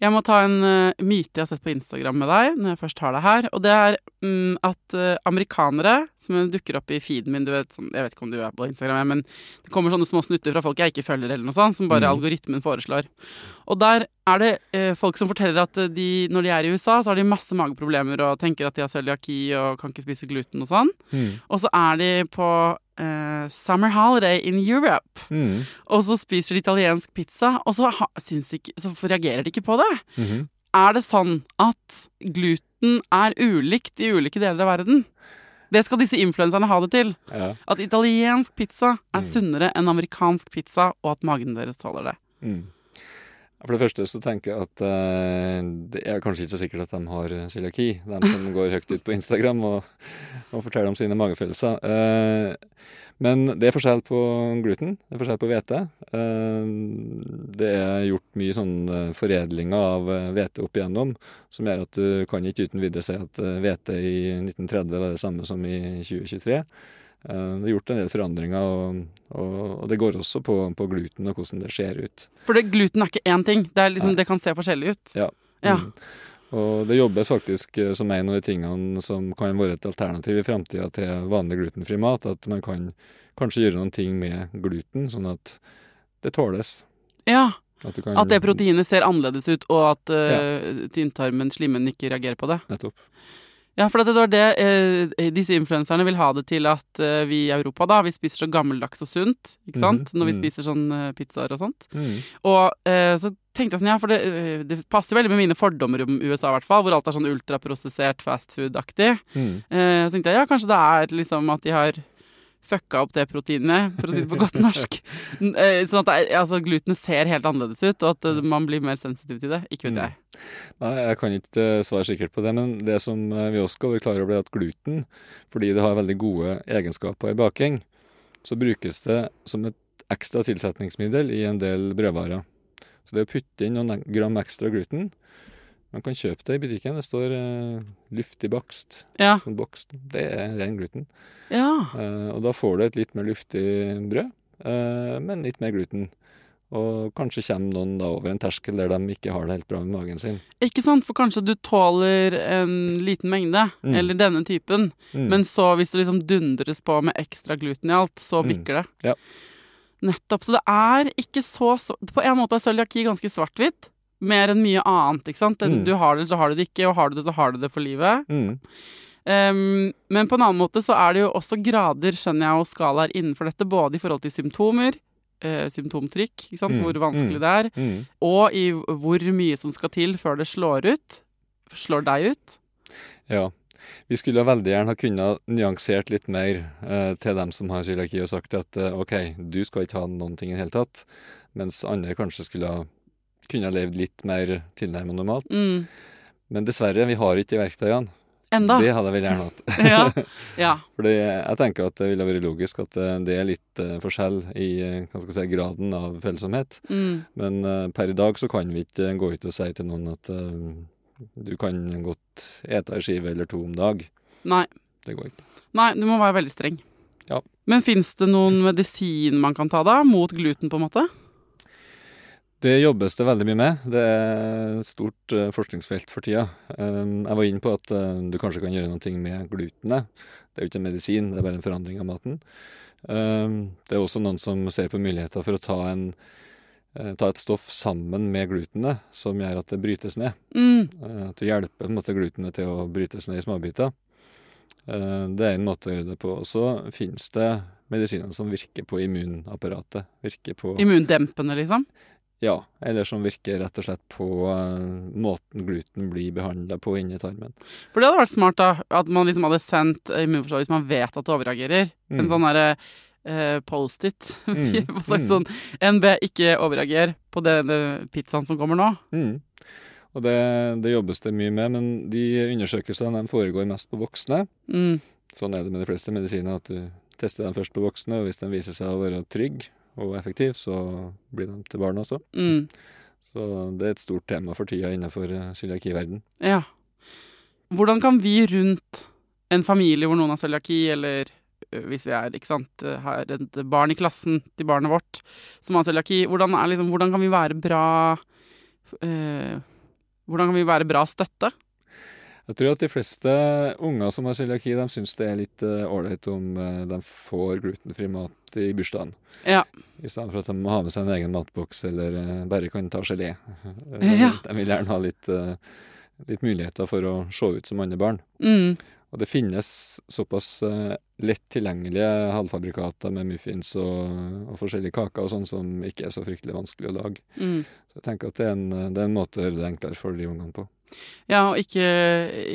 Jeg må ta en myte jeg har sett på Instagram med deg, når jeg først har deg her. Og det er mm, at amerikanere som dukker opp i feeden min du vet, sånn, Jeg vet ikke om du er på Instagram, men det kommer sånne små snutter fra folk jeg ikke følger, eller noe sånt, som bare mm. algoritmen foreslår. Og der er det eh, folk som forteller at eh, de, når de er i USA, så har de masse mageproblemer og tenker at de har cøliaki og kan ikke spise gluten og sånn. Og så er de på eh, summer holiday in Europe. Mm. Og så spiser de italiensk pizza, og så, ha, ikke, så reagerer de ikke på det. Mhm. Er det sånn at gluten er ulikt i ulike deler av verden? Det skal disse influenserne ha det til. Ja. At italiensk pizza er Mm. sunnere enn amerikansk pizza, og at magen deres tåler det. For det første så tenker jeg at eh, det er kanskje ikke så sikkert at de har eh, cøliaki, de som går høyt ut på Instagram og, og forteller om sine magefølelser. Eh, men det er forskjell på gluten, det er forskjell på hvete. Eh, det er gjort mye sånn eh, foredlinger av eh, hvete opp igjennom, som gjør at du kan ikke uten videre si at hvete i 1930 var det samme som i 2023. Eh, Det er gjort en del forandringer, og, og, og det går også på, på gluten og hvordan det ser ut. For det, gluten er ikke én ting. Det, liksom, det kan se forskjellig ut. Ja. Ja. Mm. Og det jobbes faktisk eh, som en av de tingene som kan være et alternativ i framtida til vanlig glutenfri mat. At man kan kanskje gjøre noen ting med gluten, sånn at det tåles. Ja, At, kan, At det proteinet ser annerledes ut, og at uh, tynntarmen, slimmen, ikke reagerer på det. Nettopp. Ja, for det var det eh, disse influenserne vil ha det til at eh, vi i Europa da, vi spiser så gammeldags og sunt, ikke sant? Mhm, Når vi mhm. spiser sånn eh, pizzaer og sånt. Mm. Og eh, så tenkte jeg sånn, ja, for det, eh, det passer veldig med mine fordommer om USA i hvert fall, hvor alt er sånn ultraprosessert fast food-aktig. Mm. Eh, så tenkte jeg, ja, kanskje det er liksom at de har fucka opp det proteinet, for å si det på godt norsk. Eh, Sånn at altså, glutenet ser helt annerledes ut, og at eh, man blir mer sensitiv til det. Ikke vet Mm. jeg. Nei, jeg kan ikke eh, svare sikkert på det, men det som vi også skal være klar over, er at gluten, fordi det har veldig gode egenskaper i baking, så brukes det som et ekstra tilsetningsmiddel i en del brødvarer. Så det å putte inn noen gram ekstra gluten Man kan kjøpe det i butikken. Det står uh, 'luftig bakst'. Ja. Sånn bakst. Det er ren gluten. ja. Uh, og da får du et litt mer luftig brød, uh, men litt mer gluten. Og kanskje kommer noen da over en terskel der de ikke har det helt bra med magen sin. Ikke sant, for kanskje du tåler en liten mengde, Mm. eller denne typen, Mm. men så hvis du liksom dundres på med ekstra gluten i alt, så Mm. bikker det. Ja. Nettopp. Så det er ikke så sv- På en måte er cøliaki ganske svart-hvitt. Mer enn mye annet, ikke sant. Mm. Du har det, så har du det ikke, og har du det, så har du det for livet. Mm. Um, men på en annen måte så er det jo også grader, skjønner jeg, og skalaer innenfor dette, både i forhold til symptomer, eh, symptomtrykk, ikke sant, Mm, hvor vanskelig mm. det er, Mm. og i hvor mye som skal til før det slår ut. Slår deg ut. Ja. Vi skulle veldig gjerne ha kunnet nyansert litt mer eh, til dem som har cøliaki, og sagt at eh, OK, du skal ikke ha noen ting i det hele tatt, mens andre kanskje skulle ha kunne ha levd litt mer tilnærmet normalt. Mm. Men dessverre, vi har ikke de verktøyene. Enda. Det hadde jeg veldig gjerne hatt. ja. ja. Fordi jeg tenker at det ville vært logisk at eh, det er litt eh, forskjell i eh, si, graden av følsomhet. Mm. Men per i dag så kan vi ikke gå ut og si til noen at du kan godt ete ei skive eller to om dag. Nei. Det går ikke. Nei, du må være veldig streng. Ja. Men fins det noen medisin man kan ta da, mot gluten, på en måte? Det jobbes det veldig mye med. Det er et stort eh, forskningsfelt for tida. Um, jeg var inne på at eh, du kanskje kan gjøre noe med glutenet. Det er jo ikke en medisin, det er bare en forandring av maten. Um, det er også noen som ser på muligheter for å ta, en, eh, ta et stoff sammen med glutenet, som gjør at det brytes ned. Mm. At du hjelper på en måte glutenet til å brytes ned i småbiter. Det er en måte å gjøre det på. Og så finnes det medisiner som virker på immunapparatet. Virker på Immundempende, liksom? Ja, eller som virker rett og slett på uh, måten gluten blir behandla på inni tarmen. For det hadde vært smart, da. At man liksom hadde sendt immunforsvaret hvis man vet at det overreagerer. En Mm. sånn derre uh, Post-it. Mm. Hva slags Mm. sånn NB, ikke overreager på denne pizzaen som kommer nå. Mm. Og det, det jobbes det mye med, men de undersøkelsene de foregår mest på voksne. Mm. Sånn er det med de fleste medisiner, at du tester dem først på voksne, og hvis de viser seg å være trygg og effektiv, så blir de til barn også. Mm. Så det er et stort tema for tida innenfor uh, cøliakiverden. Ja. Hvordan kan vi rundt en familie hvor noen har cøliaki, eller hvis vi er, ikke sant, har et barn i klassen til barnet vårt som har cøliaki, hvordan, liksom, hvordan kan vi være bra øh, Hvordan kan vi være bra støtte? Jeg tror at de fleste unger som har cøliaki, de syns det er litt eh, ålreit om eh, de får glutenfri mat i bursdagen. Ja. I stedet for at de må ha med seg en egen matboks eller eh, bare kan ta gelé. Ja. De vil gjerne ha litt, litt muligheter for å se ut som andre barn. Mm. Og det finnes såpass lett tilgjengelige halvfabrikater med muffins og, og forskjellige kaker og sånn som ikke er så fryktelig vanskelig å lage. Mm. Så jeg tenker at det er en, det er en måte å gjøre det enklere for de ungene på. Ja, og ikke,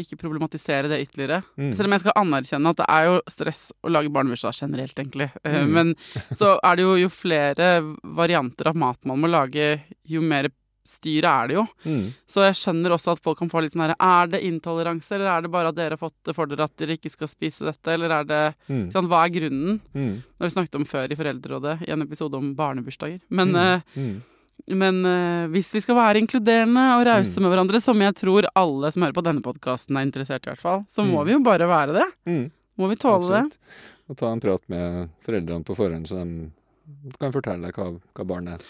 ikke problematisere det ytterligere. Mm. Selv om jeg skal anerkjenne at det er jo stress å lage barnebursdag generelt, egentlig. Eh, Mm. Men så er det jo, jo flere varianter av mat man må lage, jo mer styret er det jo. Mm. Så jeg skjønner også at folk kan få litt sånn her Er det intoleranse, eller er det bare at dere har fått det for dere at dere ikke skal spise dette, eller er det Mm. sånn, Hva er grunnen? Mm. Det har vi snakket om før i Foreldrerådet, i en episode om barnebursdager. Men, Mm. Uh. Men uh, hvis vi skal være inkluderende og rause Mm. med hverandre, som jeg tror alle som hører på denne podkasten er interessert i, hvert fall, så må Mm. vi jo bare være det. Mm. Må vi tåle det. Og ta en prat med foreldrene på forhånd, så de kan fortelle deg hva, hva barnet er.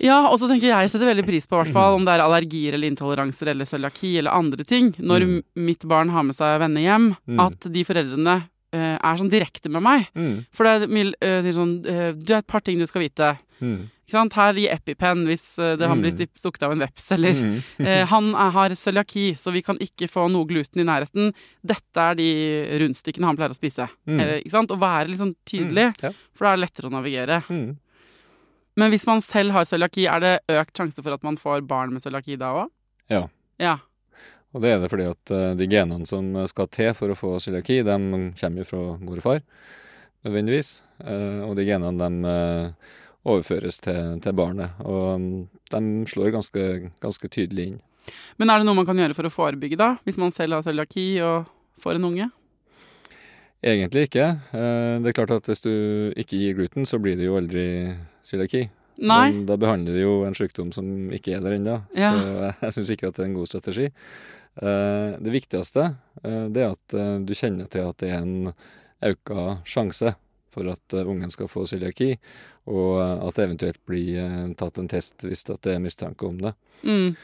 Ja, og så tenker jeg setter veldig pris på hvert fall om det er allergier eller intoleranser eller cøliaki eller andre ting. Når Mm. mitt barn har med seg venner hjem, Mm. at de foreldrene uh, er sånn direkte med meg. Mm. For det er uh, sånn uh, Du er et par ting du skal vite. Mm. Her i EpiPen hvis eh, det har Mm. blitt stukket av en veps, eller Mm. eh, Han er, har cøliaki, så vi kan ikke få noe gluten i nærheten. Dette er de rundstykkene han pleier å spise. Mm. Eller, ikke sant? Å være litt sånn tydelig. Ja. for da er det lettere å navigere. Mm. Men hvis man selv har cøliaki, er det økt sjanse for at man får barn med cøliaki da òg? Ja. Ja. Og det er det fordi at eh, de genene som skal til for å få cøliaki, de kommer jo fra mor og far, nødvendigvis. Eh, og de genene de eh, overføres til, til barnet. Og mm, de slår ganske, ganske tydelig inn. Men er det noe man kan gjøre for å forebygge, da? Hvis man selv har cøliaki og får en unge? Egentlig ikke. Eh, det er klart at hvis du ikke gir gluten, så blir det jo aldri cøliaki. Men da behandler du jo en sykdom som ikke er der ennå. Ja. Så jeg, syns ikke at det er en god strategi. Eh, det viktigste eh, det er at du kjenner til at det er en auka sjanse for at eh, ungen skal få cøliaki, og eh, at det eventuelt blir eh, tatt en test hvis det er mistanke om det. Mm.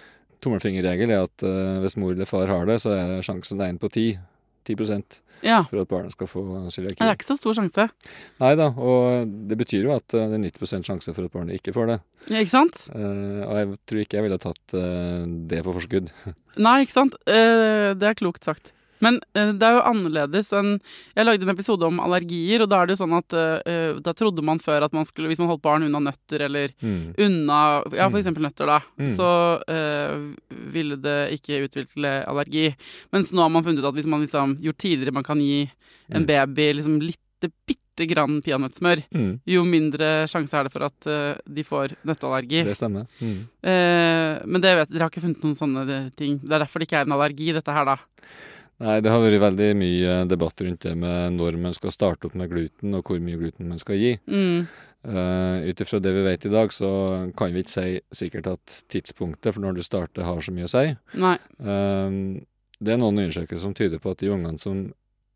Tommelfingerregel er at hvis mor eller far har det, så er sjansen 1 på 10. 10 Ja. for at barnet skal få cøliaki. Det er ikke så stor sjanse. Nei da, og det betyr jo at det er 90 sjanse for at barnet ikke får det. Ja, ikke sant? Uh, og jeg tror ikke jeg ville tatt uh, det på forskudd. Nei, ikke sant? Uh, det er klokt sagt. Men uh, det er jo annerledes enn Jeg lagde en episode om allergier, og da er det sånn at uh, da trodde man før at man skulle Hvis man holdt barn unna nøtter eller Mm. unna Ja, for Mm. eksempel nøtter, da. Mm. Så uh, ville det ikke utvikle allergi. Mens nå har man funnet ut at hvis man liksom Jo tidligere man kan gi en Mm. baby liksom litt bitte grann peanøttsmør, Mm. jo mindre sjanse er det for at uh, de får nøtteallergi. Det stemmer. Mm. Uh, men det vet, dere har ikke funnet noen sånne ting. Det er derfor det ikke er en allergi, dette her, da. Nei, det har vært veldig mye debatt rundt det med når man skal starte opp med gluten, og hvor mye gluten man skal gi. Mm. Uh, Ut ifra det vi vet i dag, så kan vi ikke si sikkert at tidspunktet for når du starter, har så mye å si. Nei. Uh, det er noen undersøkelser som tyder på at de ungene som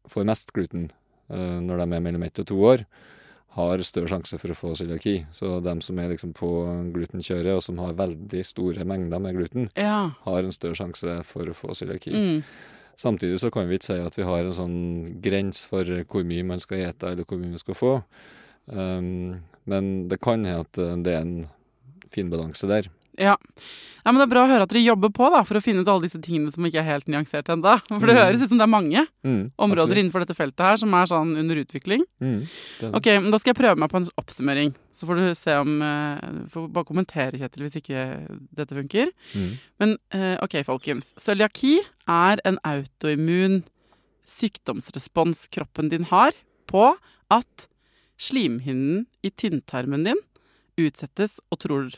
får mest gluten uh, når de er mellom ett og to år, har større sjanse for å få cøliaki. Så de som er liksom på glutenkjøret, og som har veldig store mengder med gluten, Ja. har en større sjanse for å få cøliaki. Mm. Samtidig så kan vi ikke si at vi har en sånn grense for hvor mye man skal ete, eller hvor mye man skal få. Um, men det kan hende at det er en fin balanse der. Ja. ja. Men det er bra å høre at dere jobber på da, for å finne ut alle disse tingene som ikke er helt nyansert ennå. For det Mm. høres ut som det er mange Mm, områder absolutt. innenfor dette feltet her som er sånn under utvikling. Mm. Ok, men Da skal jeg prøve meg på en oppsummering. Så får du se om uh, Får bare kommentere, Kjetil, hvis ikke dette funker. Mm. Men uh, ok, folkens. Cøliaki er en autoimmun sykdomsrespons kroppen din har på at slimhinnen i tynntarmen din utsettes og tror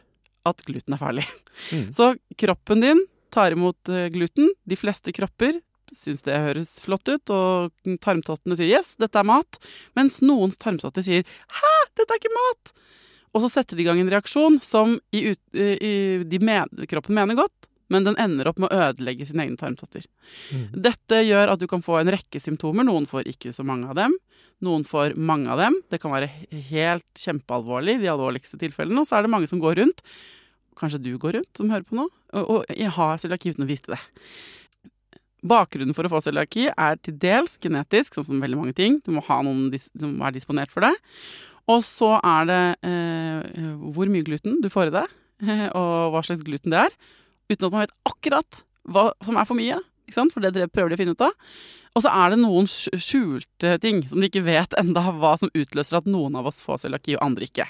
at gluten er farlig. Mm. Så kroppen din tar imot eh, gluten. De fleste kropper syns det høres flott ut, og tarmtottene sier 'yes, dette er mat', mens noens tarmtotter sier 'hæ, dette er ikke mat'. Og så setter de i gang en reaksjon som i ut, i, de men, kroppen mener godt, men den ender opp med å ødelegge sine egne tarmtotter. Mm. Dette gjør at du kan få en rekke symptomer. Noen får ikke så mange av dem. Noen får mange av dem. Det kan være helt kjempealvorlig, de alvorligste tilfellene. Og så er det mange som går rundt. Kanskje du går rundt som hører på nå, og, og har cøliaki uten å vite det. Bakgrunnen for å få cøliaki er til dels genetisk, sånn som veldig mange ting. Du må ha noen som er disponert for det. Og så er det eh, hvor mye gluten du får i deg, og hva slags gluten det er. Uten at man vet akkurat hva som er for mye. For det prøver de å finne ut av. Og så er det noen skjulte ting som de ikke vet enda hva som utløser at noen av oss får cøliaki, og andre ikke.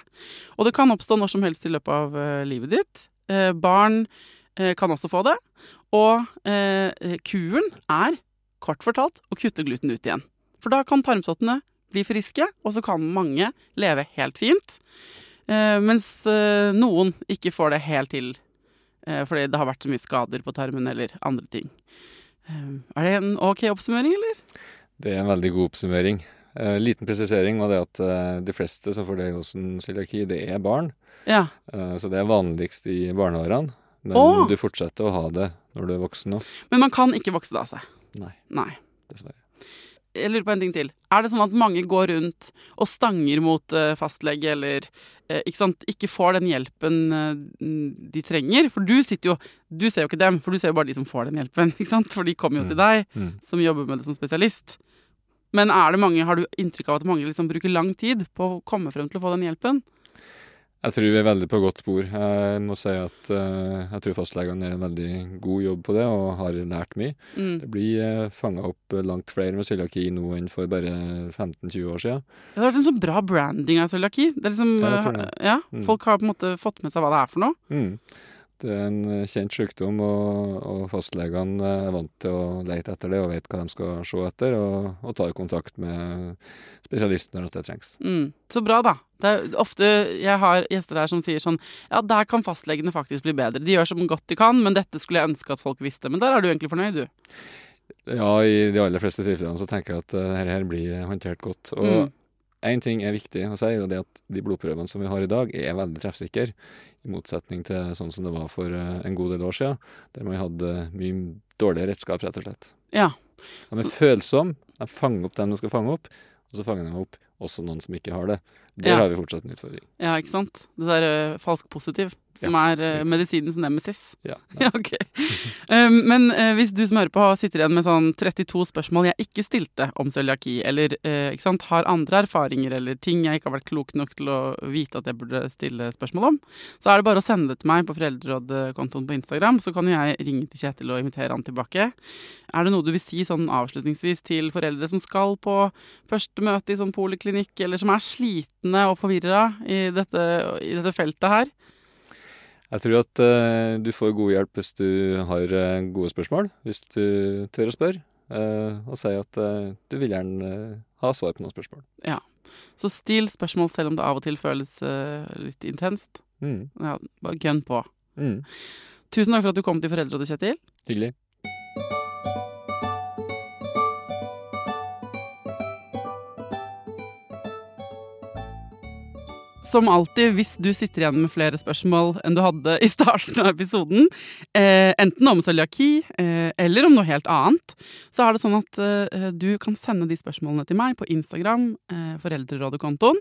Og det kan oppstå når som helst i løpet av eh, livet ditt. Eh, barn eh, kan også få det. Og eh, kuren er, kort fortalt, å kutte gluten ut igjen. For da kan tarmsottene bli friske, og så kan mange leve helt fint. Eh, mens eh, noen ikke får det helt til fordi det har vært så mye skader på tarmen eller andre ting. Eh, er det en ok oppsummering, eller? Det er en veldig god oppsummering. Eh, liten presisering var det at eh, de fleste som får diagnosen cøliaki, det er barn. Ja. Eh, så det er vanligst i barneårene. Men Åh! du fortsetter å ha det når du er voksen nå. Men man kan ikke vokse det av seg. Nei, Nei. dessverre. Jeg lurer på en ting til. Er det sånn at mange går rundt og stanger mot eh, fastlege, eller eh, ikke sant, ikke får den hjelpen eh, de trenger? For du sitter jo Du ser jo ikke dem, for du ser jo bare de som får den hjelpen, ikke sant? For de kommer jo til deg, Mm. som jobber med det som spesialist. Men er det mange, har du inntrykk av at mange liksom bruker lang tid på å komme frem til å få den hjelpen? Jeg tror vi er veldig på godt spor. Jeg må si at uh, jeg tror fastlegene gjør en veldig god jobb på det, og har lært mye. Mm. Det blir uh, fanga opp langt flere med cøliaki nå enn for bare 15-20 år siden. Det har vært en sånn bra branding av cøliaki. Liksom, Ja, jeg ja, Mm. folk har på en måte fått med seg hva det er for noe. Mm. Det er en eh, kjent sykdom, og, og fastlegene eh, er vant til å lete etter det og vet hva de skal se etter, og, og tar kontakt med spesialisten når det trengs. Mm. Så bra, da. Det er ofte jeg har gjester her som sier sånn Ja, der kan fastlegene faktisk bli bedre. De gjør som godt de kan, men dette skulle jeg ønske at folk visste. Men der er du egentlig fornøyd, du. Ja, i de aller fleste tilfellene så tenker jeg at uh, dette her blir håndtert godt. Og Mm. Én ting er viktig å si, og det er at de blodprøvene som vi har i dag, er veldig treffsikre. I motsetning til sånn som det var for eh, en god del år siden, der man hadde mye dårligere redskap, rett og slett. Ja. De er Så- følsomme, de fanger opp dem de skal fange opp, og så fanger de opp også noen som ikke har det. Der Ja. har vi fortsatt en utfordring. Ja, ikke sant? Det der er falsk positiv, som er uh, medisinens nemesis. Ja, Ja, ok. Um, men uh, hvis du som hører på sitter igjen med sånn 32 spørsmål jeg ikke stilte om cøliaki, eller uh, ikke sant, har andre erfaringer eller ting jeg ikke har vært klok nok til å vite at jeg burde stille spørsmål om, så er det bare å sende det til meg på Foreldrerådkontoen på Instagram, så kan jeg ringe til Kjetil og invitere han tilbake. Er det noe du vil si sånn avslutningsvis til foreldre som skal på første møte i sånn poliklinikk, eller som er slitne og forvirra i i dette feltet her? Jeg tror at eh, du får god hjelp hvis du har eh, gode spørsmål, hvis du tør å spørre, eh, og si at du vil gjerne ha svar på noen spørsmål. Ja. Så still spørsmål selv om det av og til føles litt intenst. Mm. Ja, bare gønn på. Mm. Tusen takk for at du kom til Foreldrerådet, Kjetil. Hyggelig. Som alltid, hvis du sitter igjen med flere spørsmål enn du hadde i starten av episoden, eh, enten om cøliaki eh, eller om noe helt annet, så er det sånn at eh, du kan sende de spørsmålene til meg på Instagram, eh, Foreldrerådet-kontoen.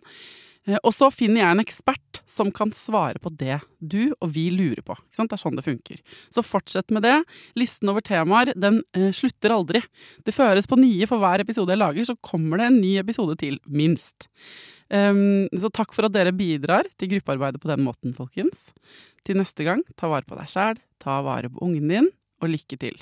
Eh, og så finner jeg en ekspert som kan svare på det du og vi lurer på. Det er sånn det funker. Så fortsett med det. Listen over temaer den eh, slutter aldri. Det føres på nye for hver episode jeg lager, så kommer det en ny episode til, minst. Um, så takk for at dere bidrar til gruppearbeidet på den måten, folkens. Til neste gang, ta vare på deg sjæl, ta vare på ungen din, og lykke til.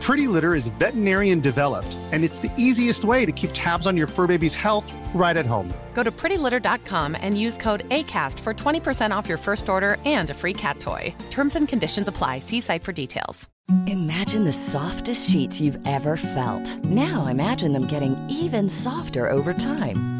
Pretty Litter is veterinarian developed, and it's the easiest way to keep tabs on your fur baby's health right at home. Go to prettylitter.com and use code ACAST for 20% off your first order and a free cat toy. Terms and conditions apply. See site for details. Imagine the softest sheets you've ever felt. Now imagine them getting even softer over time.